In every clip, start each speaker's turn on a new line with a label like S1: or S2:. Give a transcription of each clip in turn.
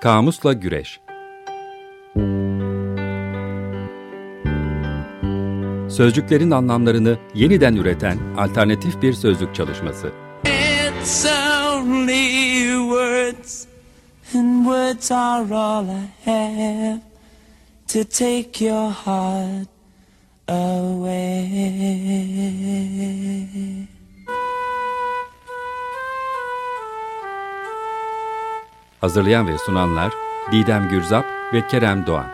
S1: Kamusla Güreş Sözcüklerin anlamlarını yeniden üreten alternatif bir sözlük çalışması. It's only words and words are all I have to take your heart away. Hazırlayan ve sunanlar Didem Gürzap ve Kerem Doğan.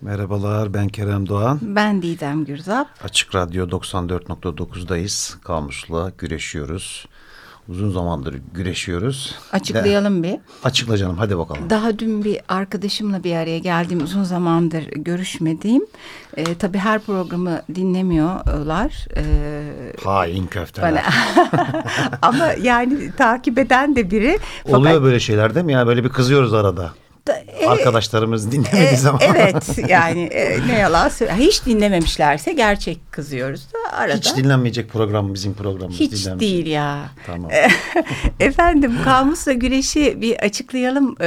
S2: Merhabalar ben Kerem Doğan.
S3: Ben Didem Gürzap.
S2: Açık Radyo 94.9'dayız. Kamusla güreşiyoruz. Uzun zamandır güreşiyoruz.
S3: Açıklayalım De, bir.
S2: Açıkla canım hadi bakalım.
S3: Daha dün bir arkadaşımla bir araya geldiğim uzun zamandır görüşmediğim. E, tabii her programı dinlemiyorlar. E,
S2: Hain köfteler. Bana.
S3: Ama yani takip eden de biri.
S2: Oluyor Fakat, böyle şeyler değil mi? Ya böyle bir kızıyoruz arada e, arkadaşlarımız dinlemediği e, zaman.
S3: Evet yani e, ne yalan. Hiç dinlememişlerse gerçek kızıyoruz da arada.
S2: Hiç dinlenmeyecek program bizim programımız.
S3: Hiç değil ya. Tamam. Efendim kamusla güreşi bir açıklayalım e,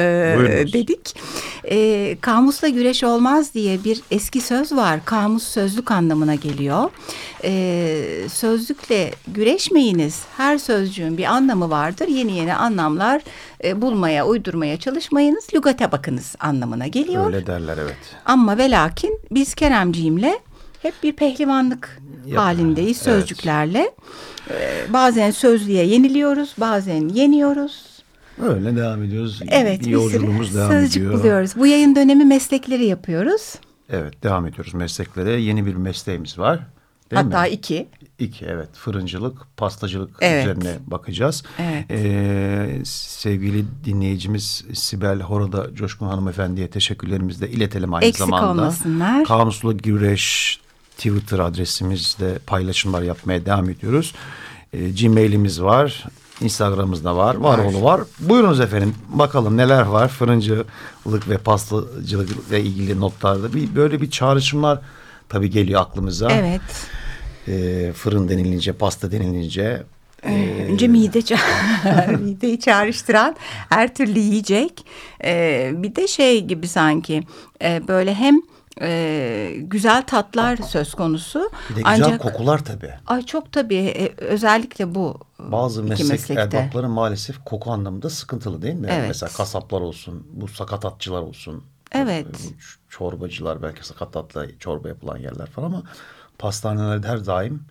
S3: dedik. E, kamusla güreş olmaz diye bir eski söz var. Kamus sözlük anlamına geliyor. E, sözlükle güreşmeyiniz. Her sözcüğün bir anlamı vardır. Yeni yeni anlamlar e, bulmaya, uydurmaya çalışmayınız. Lügate bakınız anlamına geliyor.
S2: Öyle derler evet.
S3: Ama ve lakin biz Keremciğimle hep bir pehlivanlık Yapın. halindeyiz sözcüklerle. Evet. Ee, bazen sözlüğe yeniliyoruz, bazen yeniyoruz.
S2: Öyle devam ediyoruz.
S3: Evet,
S2: yolculuğumuz devam
S3: sözcük ediyor. buluyoruz. Bu yayın dönemi meslekleri yapıyoruz.
S2: Evet, devam ediyoruz mesleklere. Yeni bir mesleğimiz var.
S3: Değil Hatta mi? iki.
S2: İki evet fırıncılık, pastacılık evet. üzerine bakacağız.
S3: Evet.
S2: Ee, sevgili dinleyicimiz Sibel Horada Coşkun hanımefendiye teşekkürlerimizi de iletelim aynı
S3: Eksik
S2: zamanda.
S3: olmasınlar.
S2: Kamuslu Güreş Twitter adresimizde paylaşımlar yapmaya devam ediyoruz. Ee, Gmail'imiz var. Instagram'ımızda var. Var oğlu var. Buyurunuz efendim. Bakalım neler var. Fırıncılık ve pastacılıkla ilgili notlarda. Bir, böyle bir çağrışımlar tabii geliyor aklımıza.
S3: Evet
S2: e, fırın denilince, pasta denilince
S3: ee, Önce mide mideyi çağrıştıran her türlü yiyecek. Ee, bir de şey gibi sanki e, böyle hem e, güzel tatlar söz konusu.
S2: Bir de güzel ancak, kokular tabii.
S3: Ay çok tabii e, özellikle bu
S2: Bazı meslek meslekte. erbapları maalesef koku anlamında sıkıntılı değil mi? Evet. Mesela kasaplar olsun, bu sakatatçılar olsun.
S3: Evet.
S2: Çorbacılar belki sakatatla çorba yapılan yerler falan ama pastanelerde her daim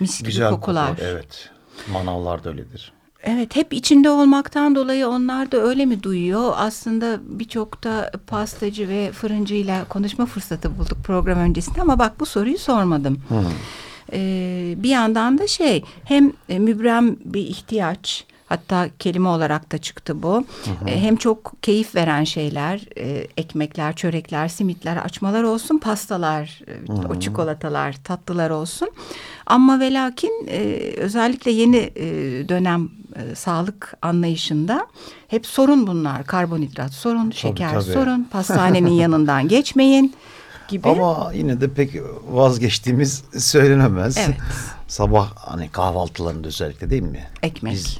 S3: Mis gibi güzel kokular. kokular.
S2: Evet. Manavlar da öyledir.
S3: Evet hep içinde olmaktan dolayı onlar da öyle mi duyuyor? Aslında birçok da pastacı ve fırıncıyla konuşma fırsatı bulduk program öncesinde ama bak bu soruyu sormadım. Hmm. Ee, bir yandan da şey hem e, mübrem bir ihtiyaç Hatta kelime olarak da çıktı bu. Hı hı. E, hem çok keyif veren şeyler, e, ekmekler, çörekler, simitler, açmalar olsun, pastalar, e, hı hı. o çikolatalar, tatlılar olsun. Ama ve lakin özellikle yeni dönem sağlık anlayışında hep sorun bunlar. Karbonhidrat sorun, tabii, şeker tabii. sorun, pastanenin yanından geçmeyin gibi.
S2: Ama yine de pek vazgeçtiğimiz söylenemez.
S3: Evet.
S2: Sabah hani kahvaltılarında özellikle değil mi?
S3: Ekmek. Biz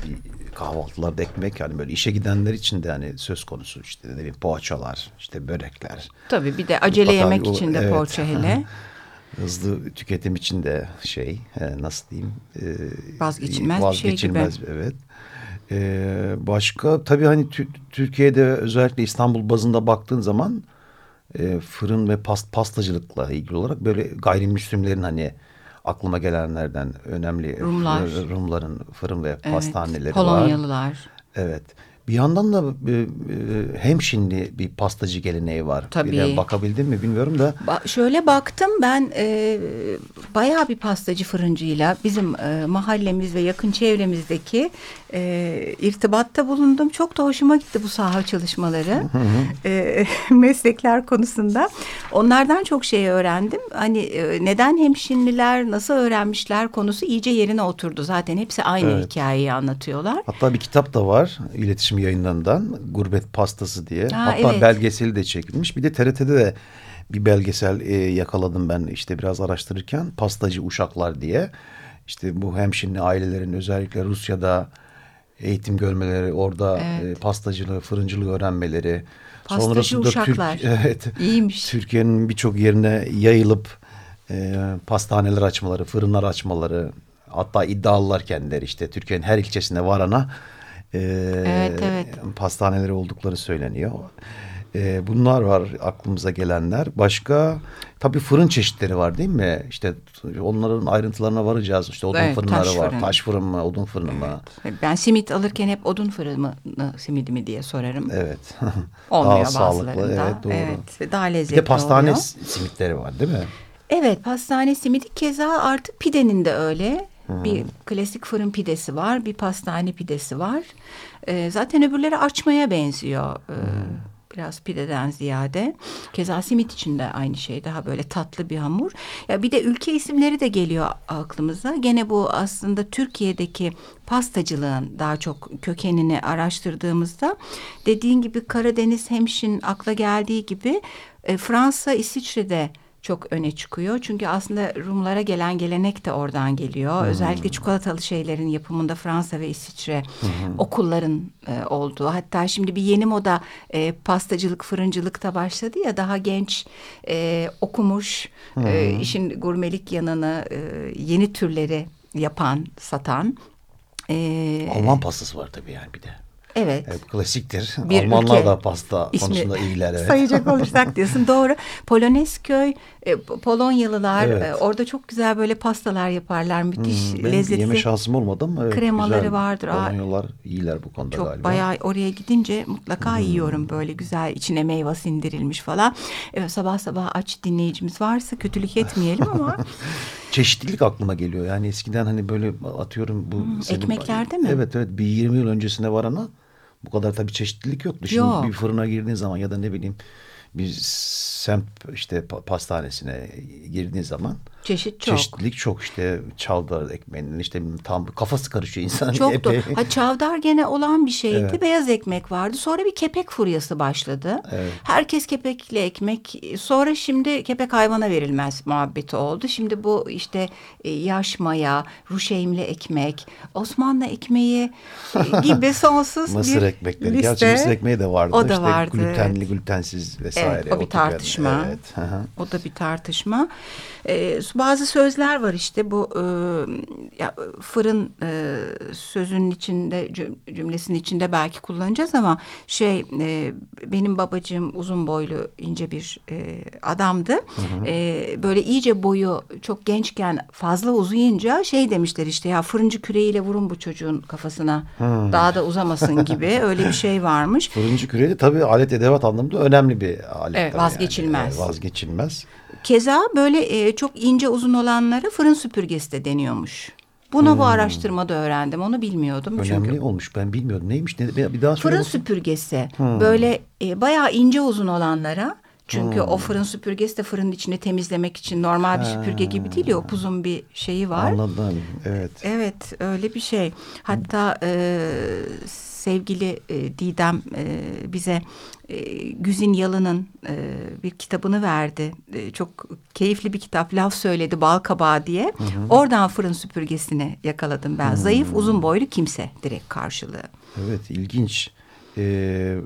S2: kahvaltılarda ekmek yani böyle işe gidenler için de hani söz konusu işte ne bileyim poğaçalar işte börekler.
S3: Tabii bir de acele Mutlaka yemek o, için de evet, poğaça hele.
S2: Hızlı tüketim için de şey e, nasıl diyeyim?
S3: E, vazgeçilmez, vazgeçilmez bir şey
S2: gibi. Evet. Ee, başka tabii hani Türkiye'de özellikle İstanbul bazında baktığın zaman e, fırın ve past pastacılıkla ilgili olarak böyle gayrimüslimlerin hani aklıma gelenlerden önemli
S3: Rumlar.
S2: Rumların fırın ve evet, pastaneleri
S3: Polonyalılar.
S2: var. Evet. Bir yandan da e, e, hemşinli bir pastacı geleneği var.
S3: Tabii.
S2: Bir bakabildin mi bilmiyorum da.
S3: Ba şöyle baktım ben e, bayağı bir pastacı fırıncıyla bizim e, mahallemiz ve yakın çevremizdeki e, irtibatta bulundum. Çok da hoşuma gitti bu saha çalışmaları. E, meslekler konusunda. Onlardan çok şey öğrendim. Hani e, neden hemşinliler nasıl öğrenmişler konusu iyice yerine oturdu. Zaten hepsi aynı evet. hikayeyi anlatıyorlar.
S2: Hatta bir kitap da var iletişim yayınlarından. Gurbet Pastası diye. Ha, Hatta evet. belgeseli de çekilmiş. Bir de TRT'de de bir belgesel e, yakaladım ben işte biraz araştırırken. Pastacı Uşaklar diye. İşte bu hemşinli ailelerin özellikle Rusya'da eğitim görmeleri, orada
S3: Evet.
S2: e, pastacılığı, fırıncılığı öğrenmeleri.
S3: Pastacı
S2: Sonrasında
S3: uşaklar.
S2: evet,
S3: İyiymiş.
S2: Türkiye'nin birçok yerine yayılıp e, pastaneler açmaları, fırınlar açmaları, hatta iddialılar kendileri işte Türkiye'nin her ilçesinde varana e,
S3: Evet, evet.
S2: pastaneleri oldukları söyleniyor. E, bunlar var aklımıza gelenler. Başka tabii fırın çeşitleri var değil mi? İşte onların ayrıntılarına varacağız. İşte odun
S3: Evet,
S2: fırınları
S3: taş
S2: var.
S3: fırın.
S2: Taş fırın mı, odun fırını mı?
S3: Ben simit alırken hep odun fırını simidi mi diye sorarım.
S2: Evet.
S3: Olmuyor
S2: Daha sağlıklı. Evet, doğru.
S3: Evet, daha
S2: Bir
S3: lezzetli
S2: de pastane
S3: oluyor.
S2: simitleri var değil mi?
S3: Evet pastane simidi keza artık pidenin de öyle. Bir klasik fırın pidesi var, bir pastane pidesi var. Ee, zaten öbürleri açmaya benziyor. Ee, Biraz pideden ziyade. Keza simit için de aynı şey. Daha böyle tatlı bir hamur. Ya bir de ülke isimleri de geliyor aklımıza. Gene bu aslında Türkiye'deki pastacılığın daha çok kökenini araştırdığımızda dediğin gibi Karadeniz hemşin akla geldiği gibi e, Fransa, İsviçre'de çok öne çıkıyor. Çünkü aslında Rumlara gelen gelenek de oradan geliyor. Özellikle çikolatalı şeylerin yapımında Fransa ve İsviçre okulların e, olduğu. Hatta şimdi bir yeni moda e, pastacılık, fırıncılık da başladı ya daha genç e, okumuş e, işin gurmelik yanını e, yeni türleri yapan, satan. E,
S2: Alman pastası var tabii yani bir de.
S3: Evet.
S2: Evet klasiktir.
S3: Bir
S2: Almanlar
S3: ülke
S2: da pasta
S3: ismi
S2: konusunda iyiler. Evet.
S3: Sayacak olursak diyorsun doğru. Polonezköy, e, Polonyalılar
S2: Evet.
S3: e, orada çok güzel böyle pastalar yaparlar. Müthiş
S2: Hmm,
S3: lezzetli.
S2: yeme şansım olmadı ama evet,
S3: Kremaları
S2: güzel.
S3: vardır.
S2: Polonyalılar iyiler bu konuda
S3: Çok
S2: galiba.
S3: bayağı oraya gidince mutlaka
S2: Hmm.
S3: yiyorum böyle güzel içine meyve sindirilmiş falan. Evet, sabah sabah aç dinleyicimiz varsa kötülük etmeyelim ama
S2: Çeşitlilik aklıma geliyor. Yani eskiden hani böyle atıyorum bu... senin-
S3: ekmeklerde mi?
S2: Evet evet bir 20 yıl öncesine varana bu kadar tabii çeşitlilik yoktu. Şimdi
S3: Yok.
S2: bir fırına girdiğin zaman ya da ne bileyim bir semt işte pa- pastanesine girdiğin zaman
S3: çeşit çok.
S2: çeşitlilik çok işte çavdar ekmeğinin işte tam kafası karışıyor insan.
S3: Çok
S2: epey.
S3: Ha çavdar gene olan bir şeydi.
S2: Evet.
S3: Beyaz ekmek vardı. Sonra bir kepek furyası başladı.
S2: Evet.
S3: Herkes kepekli ekmek. Sonra şimdi kepek hayvana verilmez muhabbeti oldu. Şimdi bu işte e, yaş maya, ruşeymli ekmek, Osmanlı ekmeği e, gibi sonsuz
S2: Mısır
S3: bir
S2: ekmekleri.
S3: liste.
S2: Gerçi mısır ekmeği de vardı.
S3: O da
S2: işte
S3: vardı,
S2: Glutenli,
S3: evet.
S2: glutensiz vesaire.
S3: Evet, o bir tartışma.
S2: yani. Evet.
S3: O da bir tartışma. Ee, bazı sözler var işte bu e, ya, fırın e, sözünün içinde cüm- cümlesinin içinde belki kullanacağız ama şey e, benim babacığım uzun boylu ince bir e, adamdı. E, böyle iyice boyu çok gençken fazla uzayınca şey demişler işte ya fırıncı küreğiyle vurun bu çocuğun kafasına daha da uzamasın gibi öyle bir şey varmış.
S2: Fırıncı küreği de tabii alet edevat anlamında önemli bir alet.
S3: Evet, vazgeçilmez.
S2: Yani. Evet, vazgeçilmez.
S3: Keza böyle e, çok ince uzun olanlara fırın süpürgesi de deniyormuş. Bunu bu araştırmada öğrendim. Onu bilmiyordum.
S2: Hmm. Önemli
S3: Çünkü
S2: olmuş. Ben bilmiyordum. Neymiş? Ne, bir daha
S3: fırın
S2: bakayım.
S3: süpürgesi
S2: Hmm.
S3: böyle e, bayağı ince uzun olanlara çünkü o fırın süpürgesi de fırının içini temizlemek için normal bir süpürge gibi değil ya upuzun bir şeyi var.
S2: Anladım. Evet.
S3: Evet öyle bir şey. Hatta e, sevgili e, Didem e, bize e, Güzin Yalın'ın e, bir kitabını verdi. E, çok keyifli bir kitap. Laf söyledi bal kabağı diye. Oradan fırın süpürgesini yakaladım ben. Zayıf uzun boylu kimse direkt karşılığı.
S2: Evet ilginç. Ee,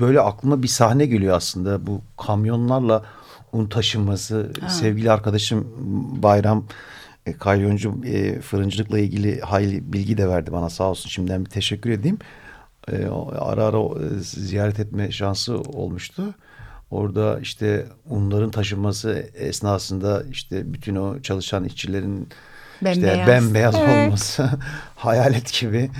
S2: böyle aklıma bir sahne geliyor aslında. Bu kamyonlarla un taşınması. Sevgili arkadaşım Bayram e, e, fırıncılıkla ilgili hayli bilgi de verdi bana sağ olsun. Şimdiden bir teşekkür edeyim. E, ara ara e, ziyaret etme şansı olmuştu. Orada işte unların taşınması esnasında işte bütün o çalışan işçilerin işte
S3: Bembeyaz.
S2: bembeyaz
S3: Evet.
S2: olması hayalet gibi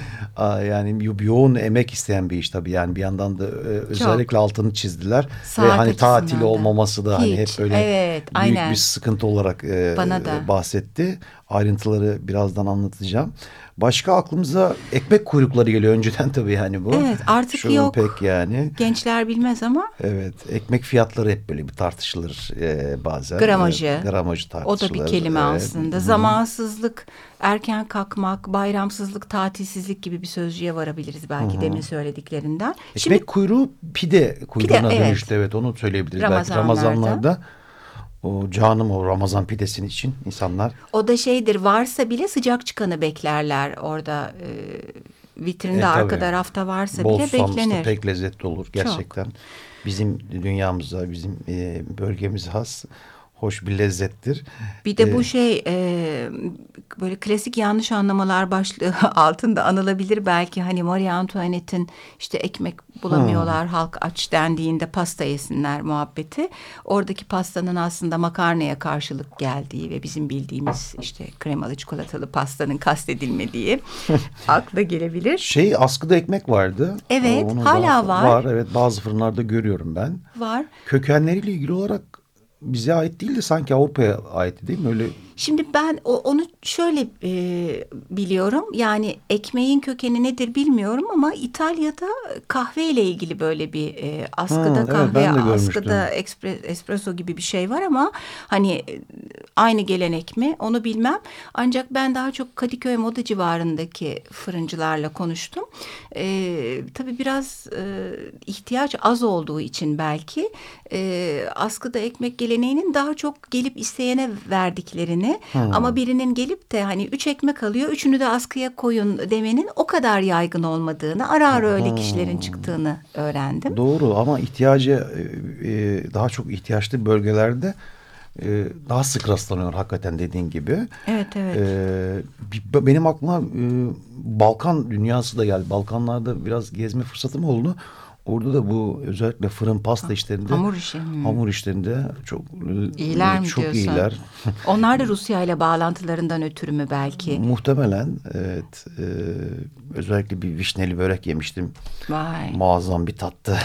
S2: yani yo- yoğun emek isteyen bir iş tabii yani bir yandan da e, özellikle altını çizdiler
S3: Saat
S2: ve hani tatil olmaması da hani hep
S3: Hiç,
S2: böyle
S3: evet,
S2: büyük
S3: aynen.
S2: bir sıkıntı olarak e,
S3: Bana da.
S2: bahsetti. Ayrıntıları birazdan anlatacağım. Başka aklımıza ekmek kuyrukları geliyor önceden tabii yani bu.
S3: Evet, artık
S2: Şu an
S3: yok.
S2: pek yani.
S3: Gençler bilmez ama
S2: Evet, ekmek fiyatları hep böyle bir tartışılır e, bazen.
S3: Gramajı.
S2: Evet, gramajı
S3: o
S2: tartışılır.
S3: da bir kelime
S2: Evet.
S3: aslında. Zamansızlık, erken kalkmak, bayramsızlık, tatilsizlik gibi bir sözcüğe varabiliriz belki demin söylediklerinden.
S2: Ekmek kuyruğu pide kuyruğuna
S3: evet.
S2: dönüştü evet onu söyleyebiliriz belki
S3: Ramazanlarda.
S2: Ramazanlarda. o canım o Ramazan pidesinin için insanlar.
S3: O da şeydir varsa bile sıcak çıkanı beklerler orada e, vitrinde e, arkada rafta varsa
S2: Bol
S3: bile beklenir.
S2: pek lezzetli olur gerçekten. Çok. Bizim dünyamıza bizim e, bölgemize has hoş bir lezzettir.
S3: Bir de bu ee, şey e, böyle klasik yanlış anlamalar başlığı altında anılabilir belki hani Marie Antoinette'in işte ekmek bulamıyorlar hmm. halk aç dendiğinde pasta yesinler muhabbeti. Oradaki pastanın aslında makarnaya karşılık geldiği ve bizim bildiğimiz işte kremalı çikolatalı pastanın kastedilmediği akla gelebilir.
S2: Şey askıda ekmek vardı.
S3: Evet Onu hala var.
S2: Var evet bazı fırınlarda görüyorum ben.
S3: Var.
S2: Kökenleriyle ilgili olarak bize ait değil de sanki Avrupa'ya ait değil mi? Öyle
S3: Şimdi ben onu şöyle e, biliyorum. Yani ekmeğin kökeni nedir bilmiyorum ama İtalya'da kahve ile ilgili böyle bir e, askıda ha, kahve, evet, askıda espresso gibi bir şey var ama hani e, aynı gelenek mi onu bilmem. Ancak ben daha çok Kadıköy Moda civarındaki fırıncılarla konuştum. E, tabii biraz e, ihtiyaç az olduğu için belki e, askıda ekmek geleneğinin daha çok gelip isteyene verdiklerini Hmm. Ama birinin gelip de hani üç ekmek alıyor, üçünü de askıya koyun demenin o kadar yaygın olmadığını, ara ara öyle hmm. kişilerin çıktığını öğrendim.
S2: Doğru ama ihtiyacı e, e, daha çok ihtiyaçlı bölgelerde e, daha sık rastlanıyor hakikaten dediğin gibi.
S3: Evet evet.
S2: benim aklıma Balkan dünyası da geldi. Balkanlarda biraz gezme fırsatım oldu. Orada da bu özellikle fırın pasta işlerinde
S3: hamur işi hmm.
S2: hamur işlerinde çok
S3: iyiler mi
S2: çok
S3: diyorsun?
S2: iyiler.
S3: Onlar da Rusya ile bağlantılarından ötürü mü belki?
S2: Muhtemelen evet. E, özellikle bir vişneli börek yemiştim.
S3: Vay.
S2: Muazzam bir tattı.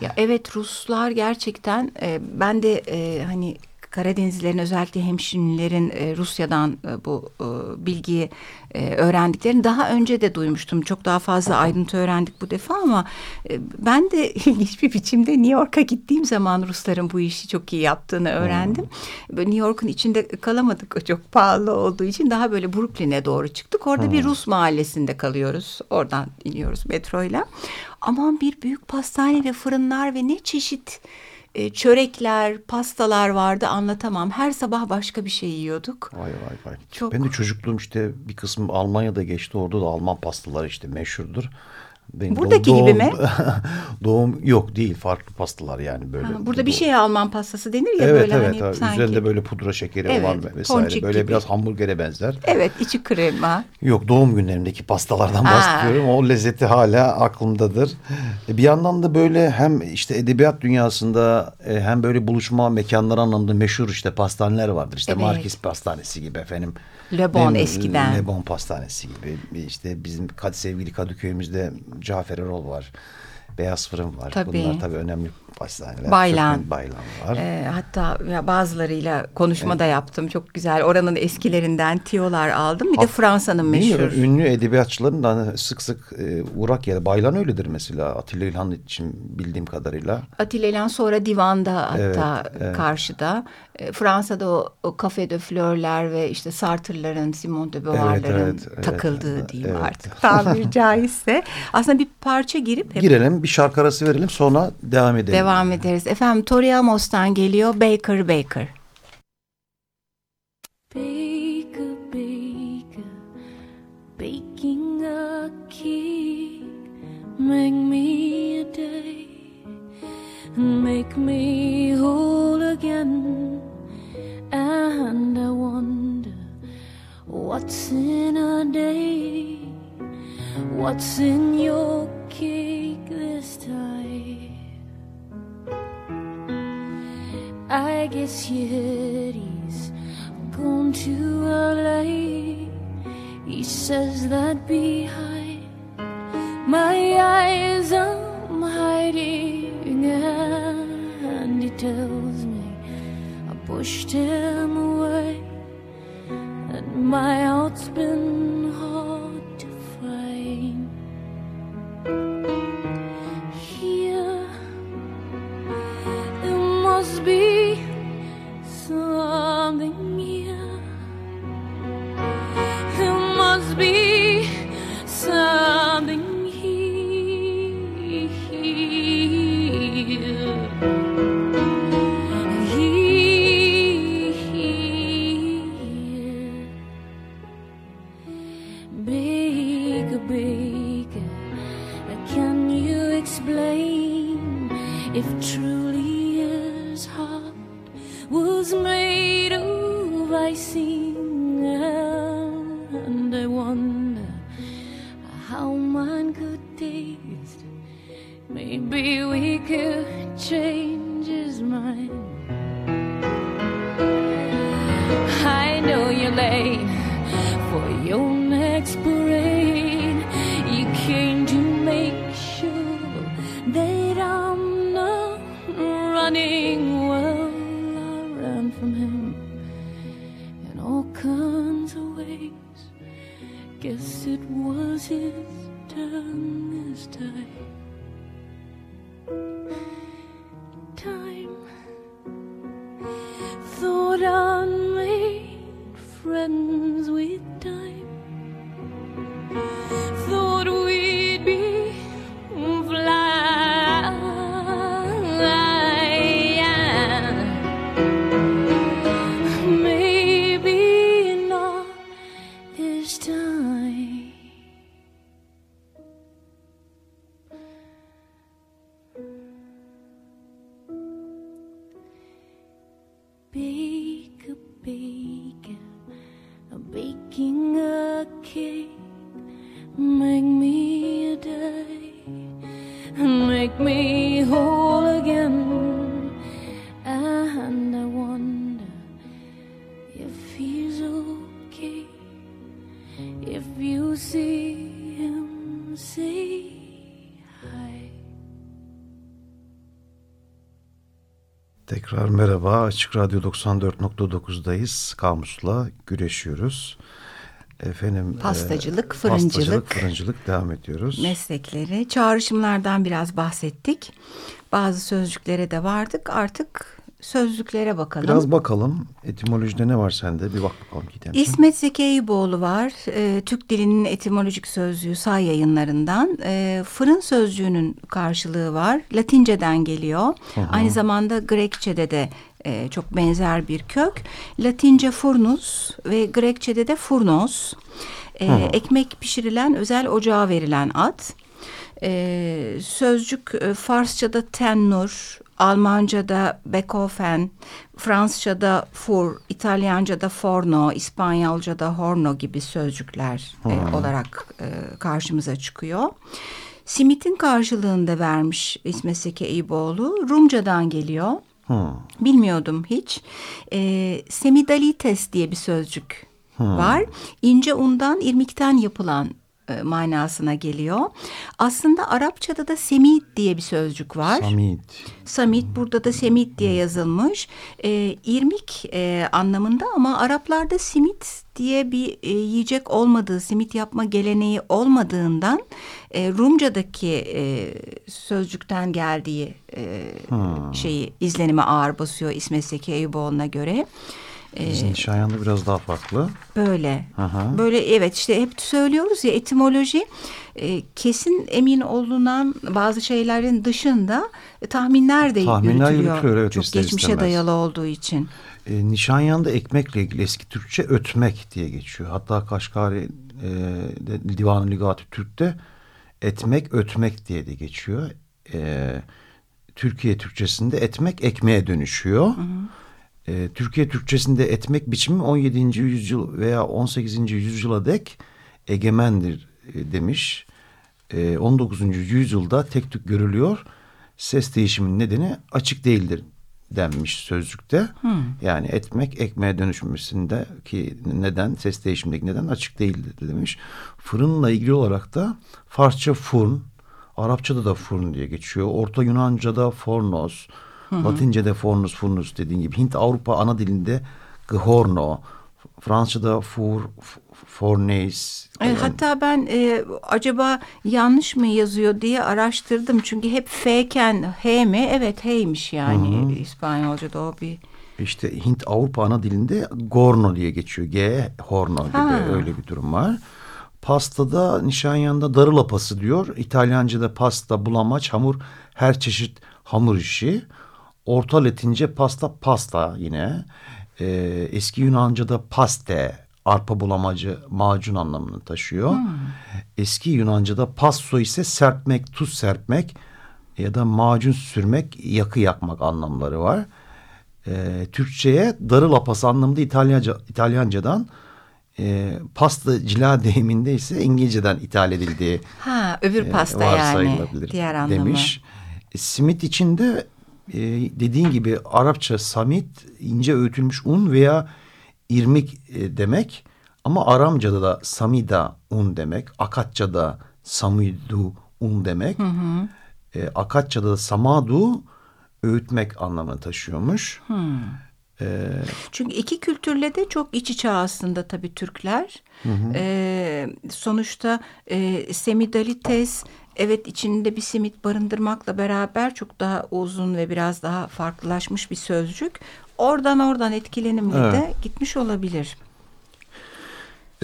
S3: ya evet Ruslar gerçekten e, ben de e, hani Karadenizlilerin özellikle hemşinlilerin e, Rusya'dan e, bu e, bilgiyi e, öğrendiklerini daha önce de duymuştum. Çok daha fazla ayrıntı öğrendik bu defa ama e, ben de ilginç bir biçimde New York'a gittiğim zaman Rusların bu işi çok iyi yaptığını öğrendim. Hmm. New York'un içinde kalamadık çok pahalı olduğu için daha böyle Brooklyn'e doğru çıktık. Orada hmm. bir Rus mahallesinde kalıyoruz. Oradan iniyoruz metroyla. Aman bir büyük pastane ve fırınlar ve ne çeşit e, çörekler, pastalar vardı anlatamam. Her sabah başka bir şey yiyorduk.
S2: Vay vay vay. Çok... Ben de çocukluğum işte bir kısmı Almanya'da geçti. Orada da Alman pastaları işte meşhurdur.
S3: Benim Buradaki doğum, gibi mi?
S2: doğum yok değil farklı pastalar yani böyle. Ha,
S3: burada bir şey Alman pastası denir ya
S2: evet,
S3: böyle
S2: evet, hani sanki. Üzerinde böyle pudra şekeri evet, olan vesaire böyle gibi. biraz hamburgere benzer.
S3: Evet içi krema.
S2: Yok doğum günlerimdeki pastalardan bahsediyorum. O lezzeti hala aklımdadır. E, bir yandan da böyle hem işte edebiyat dünyasında e, hem böyle buluşma mekanları anlamında meşhur işte pastaneler vardır. İşte evet. Markis Pastanesi gibi efendim.
S3: Le Bon eskiden.
S2: Le Bon Pastanesi gibi. işte bizim sevgili Kadıköy'ümüzde Cafer Erol var. Beyaz Fırın var. Tabii. Bunlar tabii önemli pastaneler.
S3: Baylan.
S2: Baylan var.
S3: E, hatta ya bazılarıyla konuşma evet. da yaptım. Çok güzel. Oranın eskilerinden tiyolar aldım. Bir ha, de Fransa'nın meşhur.
S2: Ünlü edebiyatçıların da hani sık sık e, uğrak yeri. Baylan öyledir mesela. Atilla İlhan için bildiğim kadarıyla.
S3: Atilla İlhan sonra divanda hatta evet, evet. karşıda. E, Fransa'da o, o Café de Fleur'ler ve işte Sartre'ların, Simone de Beauvoir'ların evet, evet, takıldığı evet, diyeyim evet. artık tabiri caizse. Aslında bir parça girip...
S2: Hep... Girelim bir şarkı arası verelim sonra devam edelim.
S3: Devam ederiz. Efendim Tori Amos'tan geliyor Baker Baker. Baker Baker Baking a cake Make me a day Make me whole again And I wonder What's in a day What's in your cake this time I guess Yeti's gone to LA. He says that behind my eyes I'm hiding, and he tells me I pushed him away, and my heart's
S4: Ran from him in all kinds of ways. Guess it was his turn this. Time baking a cake. Make
S2: merhaba. Açık Radyo 94.9'dayız. Kamus'la güreşiyoruz. Efendim
S3: Pastacılık,
S2: e,
S3: fırıncılık.
S2: Pastacılık, fırıncılık devam ediyoruz.
S3: meslekleri, çağrışımlardan biraz bahsettik. Bazı sözcüklere de vardık. Artık sözlüklere bakalım.
S2: Biraz bakalım etimolojide ne var sende? Bir bak bakalım Gidemciğim.
S3: İsmet Zeki Eyüboğlu var. Ee, Türk Dilinin Etimolojik Sözlüğü say yayınlarından. Ee, fırın sözcüğünün karşılığı var. Latinceden geliyor. Aynı zamanda Grekçe'de de e, çok benzer bir kök. Latince furnus ve Grekçe'de de furnos. Ee, ekmek pişirilen özel ocağa verilen ad. Ee, sözcük e, Farsça'da tennur, Almanca'da Beethoven, Fransızca'da fur, İtalyanca'da forno, İspanyolca'da horno gibi sözcükler e, olarak e, karşımıza çıkıyor. Simit'in karşılığında vermiş İsmet Seki Eyüboğlu. Rumca'dan geliyor. Bilmiyordum hiç. E, semidalites diye bir sözcük var. İnce undan, irmikten yapılan e, manasına geliyor. Aslında Arapçada da semit diye bir sözcük var.
S2: Samit.
S3: Samit burada da semit diye yazılmış. E, irmik e, anlamında ama Araplarda simit diye bir e, yiyecek olmadığı, simit yapma geleneği olmadığından e, Rumca'daki e, sözcükten geldiği e, şeyi izlenime ağır basıyor İsmet Zeki Eyüboğlu'na göre. E,
S2: Bizim Nişanyan'da biraz daha farklı.
S3: Böyle.
S2: Aha.
S3: Böyle evet işte hep söylüyoruz ya etimoloji e, kesin emin olunan bazı şeylerin dışında e, tahminler de
S2: Tahminler
S3: yürütülüyor.
S2: yürütülüyor, evet,
S3: Çok
S2: ister
S3: geçmişe
S2: istemez.
S3: dayalı olduğu için.
S2: E, Nişanyan'da ekmekle ilgili eski Türkçe ötmek diye geçiyor. Hatta Kaşgari e, Divan-ı Ligat-ı Türk'te etmek ötmek diye de geçiyor. E, Türkiye Türkçesinde etmek ekmeğe dönüşüyor. E, Türkiye Türkçesinde etmek biçimi 17. yüzyıl veya 18. yüzyıla dek egemendir e, demiş. E, 19. yüzyılda tek tük görülüyor. Ses değişiminin nedeni açık değildir denmiş sözlükte. Yani etmek ekmeğe dönüşmesinde ki neden ses değişimindeki neden açık değildir demiş. Fırınla ilgili olarak da Farsça fırın, Arapçada da fırın diye geçiyor. Orta Yunanca'da fornos, Latince'de fornus furnus dediğin gibi. Hint Avrupa ana dilinde gehorno, Fransızca'da fur, forneis.
S3: E, hatta ben e, acaba yanlış mı yazıyor diye araştırdım. Çünkü hep F'ken H mi? Evet H'ymiş yani İspanyolca'da o bir...
S2: İşte Hint Avrupa ana dilinde gorno diye geçiyor. G horno gibi
S3: Ha.
S2: öyle bir durum var. Pastada Nişanyan'da darı lapası diyor. İtalyanca'da pasta, bulamaç, hamur, her çeşit hamur işi. Orta Latince pasta, pasta yine. Ee, eski Yunanca'da paste arpa bulamacı, macun anlamını taşıyor. Eski Yunanca'da passo ise serpmek, tuz serpmek ya da macun sürmek, yakı yakmak anlamları var. Ee, Türkçe'ye darı lapası anlamında İtalyanca, İtalyancadan e, pasta cila deyiminde ise İngilizceden ithal edildiği
S3: Ha öbür
S2: e,
S3: pasta yani
S2: varsayılabilir
S3: diğer anlamı.
S2: demiş. E, simit içinde e, dediğin gibi Arapça samit ince öğütülmüş un veya irmik e, demek. Ama Aramca'da da samida un demek. Akatça'da samidu un demek. E, Akatça'da da samadu öğütmek anlamını taşıyormuş. E,
S3: Çünkü iki kültürle de çok iç içe aslında tabii Türkler. Ee, sonuçta e, semidalites evet içinde bir simit barındırmakla beraber çok daha uzun ve biraz daha farklılaşmış bir sözcük. Oradan oradan etkilenimle
S2: Evet.
S3: de gitmiş olabilir.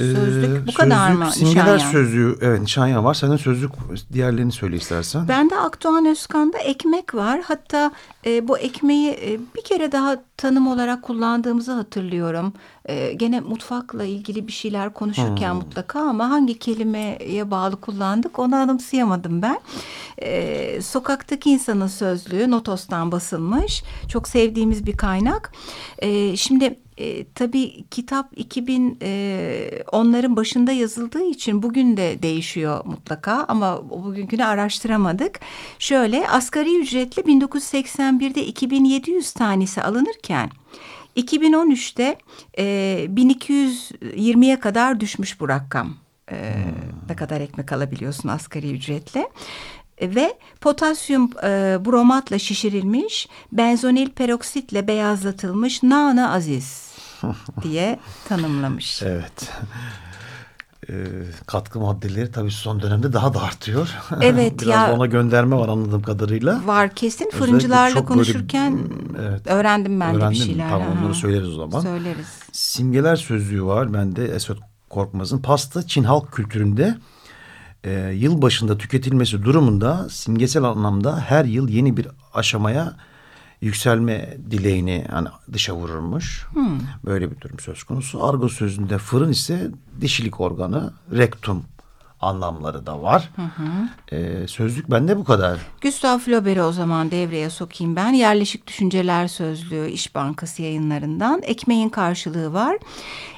S3: Sözlük bu kadar mı?
S2: Simgeler sözlüğü evet nişanyan var. Senden sözlük diğerlerini söyle istersen.
S3: Bende Akdoğan Özkan'da ekmek var. Hatta e, bu ekmeği e, bir kere daha tanım olarak kullandığımızı hatırlıyorum. E, gene mutfakla ilgili bir şeyler konuşurken mutlaka ama hangi kelimeye bağlı kullandık onu anımsayamadım ben. E, sokaktaki insanın sözlüğü Notos'tan basılmış. Çok sevdiğimiz bir kaynak. E, şimdi e, tabii kitap 2000 e, onların başında yazıldığı için bugün de değişiyor mutlaka ama bugünkünü araştıramadık. Şöyle asgari ücretle 1981'de 2700 tanesi alınırken 2013'te e, 1220'ye kadar düşmüş bu rakam. E, Ne kadar ekmek alabiliyorsun asgari ücretle. Ve potasyum e, bromatla şişirilmiş, benzonil peroksitle beyazlatılmış nana aziz diye tanımlamış.
S2: Evet. Ee, katkı maddeleri tabii son dönemde daha da artıyor.
S3: Evet,
S2: Biraz
S3: ya-
S2: ona gönderme var anladığım kadarıyla.
S3: Var kesin
S2: Özellikle
S3: fırıncılarla
S2: çok böyle-
S3: konuşurken
S2: Evet.
S3: öğrendim ben de bir şeyler.
S2: Tamam onları söyleriz o zaman.
S3: Söyleriz.
S2: Simgeler sözlüğü var bende Esot Korkmaz'ın. Pasta Çin halk kültüründe e, yıl başında tüketilmesi durumunda simgesel anlamda her yıl yeni bir aşamaya yükselme dileğini hani dışa vururmuş. Böyle bir durum söz konusu. Argo sözünde fırın ise dişilik organı, rektum anlamları da var. E, sözlük bende bu kadar.
S3: Gustav Flaubert'i o zaman devreye sokayım ben. Yerleşik Düşünceler Sözlüğü İş Bankası yayınlarından ekmeğin karşılığı var.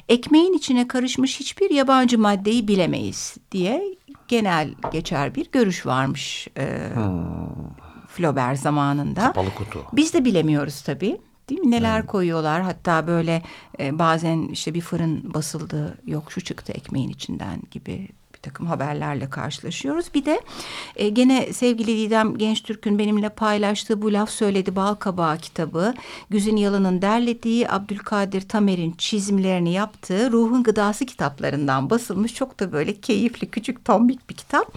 S3: Ekmeğin içine karışmış hiçbir yabancı maddeyi bilemeyiz diye genel geçer bir görüş varmış e, Flaubert zamanında.
S2: Kapalı kutu.
S3: Biz de bilemiyoruz tabii. Değil mi? Neler koyuyorlar hatta böyle e, bazen işte bir fırın basıldı yok şu çıktı ekmeğin içinden gibi takım haberlerle karşılaşıyoruz. Bir de e, gene sevgili Didem Gençtürk'ün benimle paylaştığı bu laf söyledi bal kabağı kitabı Güzin Yalan'ın derlediği Abdülkadir Tamer'in çizimlerini yaptığı Ruhun Gıdası kitaplarından basılmış çok da böyle keyifli küçük tombik bir kitap.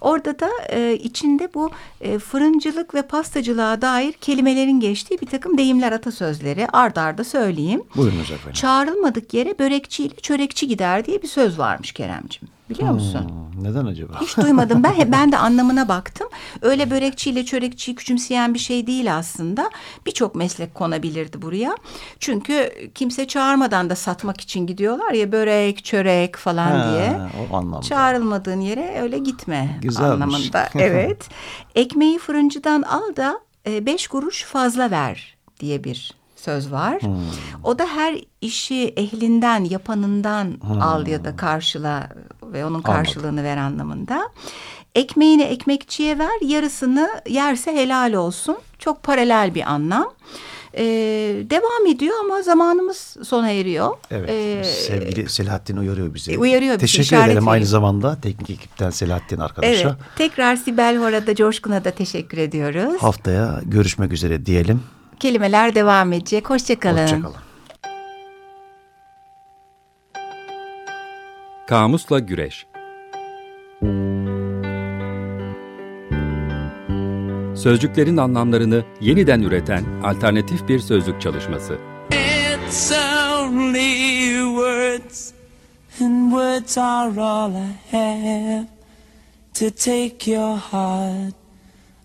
S3: Orada da e, içinde bu e, fırıncılık ve pastacılığa dair kelimelerin geçtiği bir takım deyimler atasözleri ard arda söyleyeyim.
S2: Buyurunuz efendim.
S3: Çağrılmadık yere börekçiyle çörekçi gider diye bir söz varmış Keremcim. Biliyor musun?
S2: Hmm, neden acaba?
S3: Hiç duymadım ben. Ben de anlamına baktım. Öyle börekçiyle çörekçiyi küçümseyen bir şey değil aslında. Birçok meslek konabilirdi buraya. Çünkü kimse çağırmadan da satmak için gidiyorlar ya börek, çörek falan
S2: Ha,
S3: diye.
S2: o anlamda.
S3: Çağrılmadığın yere öyle gitme
S2: Güzelmiş.
S3: anlamında. Evet. Ekmeği fırıncıdan al da e, beş kuruş fazla ver diye bir söz var.
S2: Hmm.
S3: O da her işi ehlinden, yapanından al ya da karşıla ve onun karşılığını ver anlamında. Ekmeğini ekmekçiye ver, yarısını yerse helal olsun. Çok paralel bir anlam. Ee, devam ediyor ama zamanımız sona eriyor.
S2: Evet.
S3: Ee,
S2: sevgili Selahattin uyarıyor bizi.
S3: uyarıyor bizi,
S2: Teşekkür ederim aynı
S3: veriyor.
S2: zamanda teknik ekipten Selahattin arkadaşa.
S3: Evet. Tekrar Sibel Hora'da Coşkun'a da teşekkür ediyoruz.
S2: Haftaya görüşmek üzere diyelim.
S3: Kelimeler devam edecek. Hoşçakalın.
S2: Hoşçakalın.
S1: Kamusla Güreş Sözcüklerin anlamlarını yeniden üreten alternatif bir sözlük çalışması.
S5: It's only words, and words are all I have to take your heart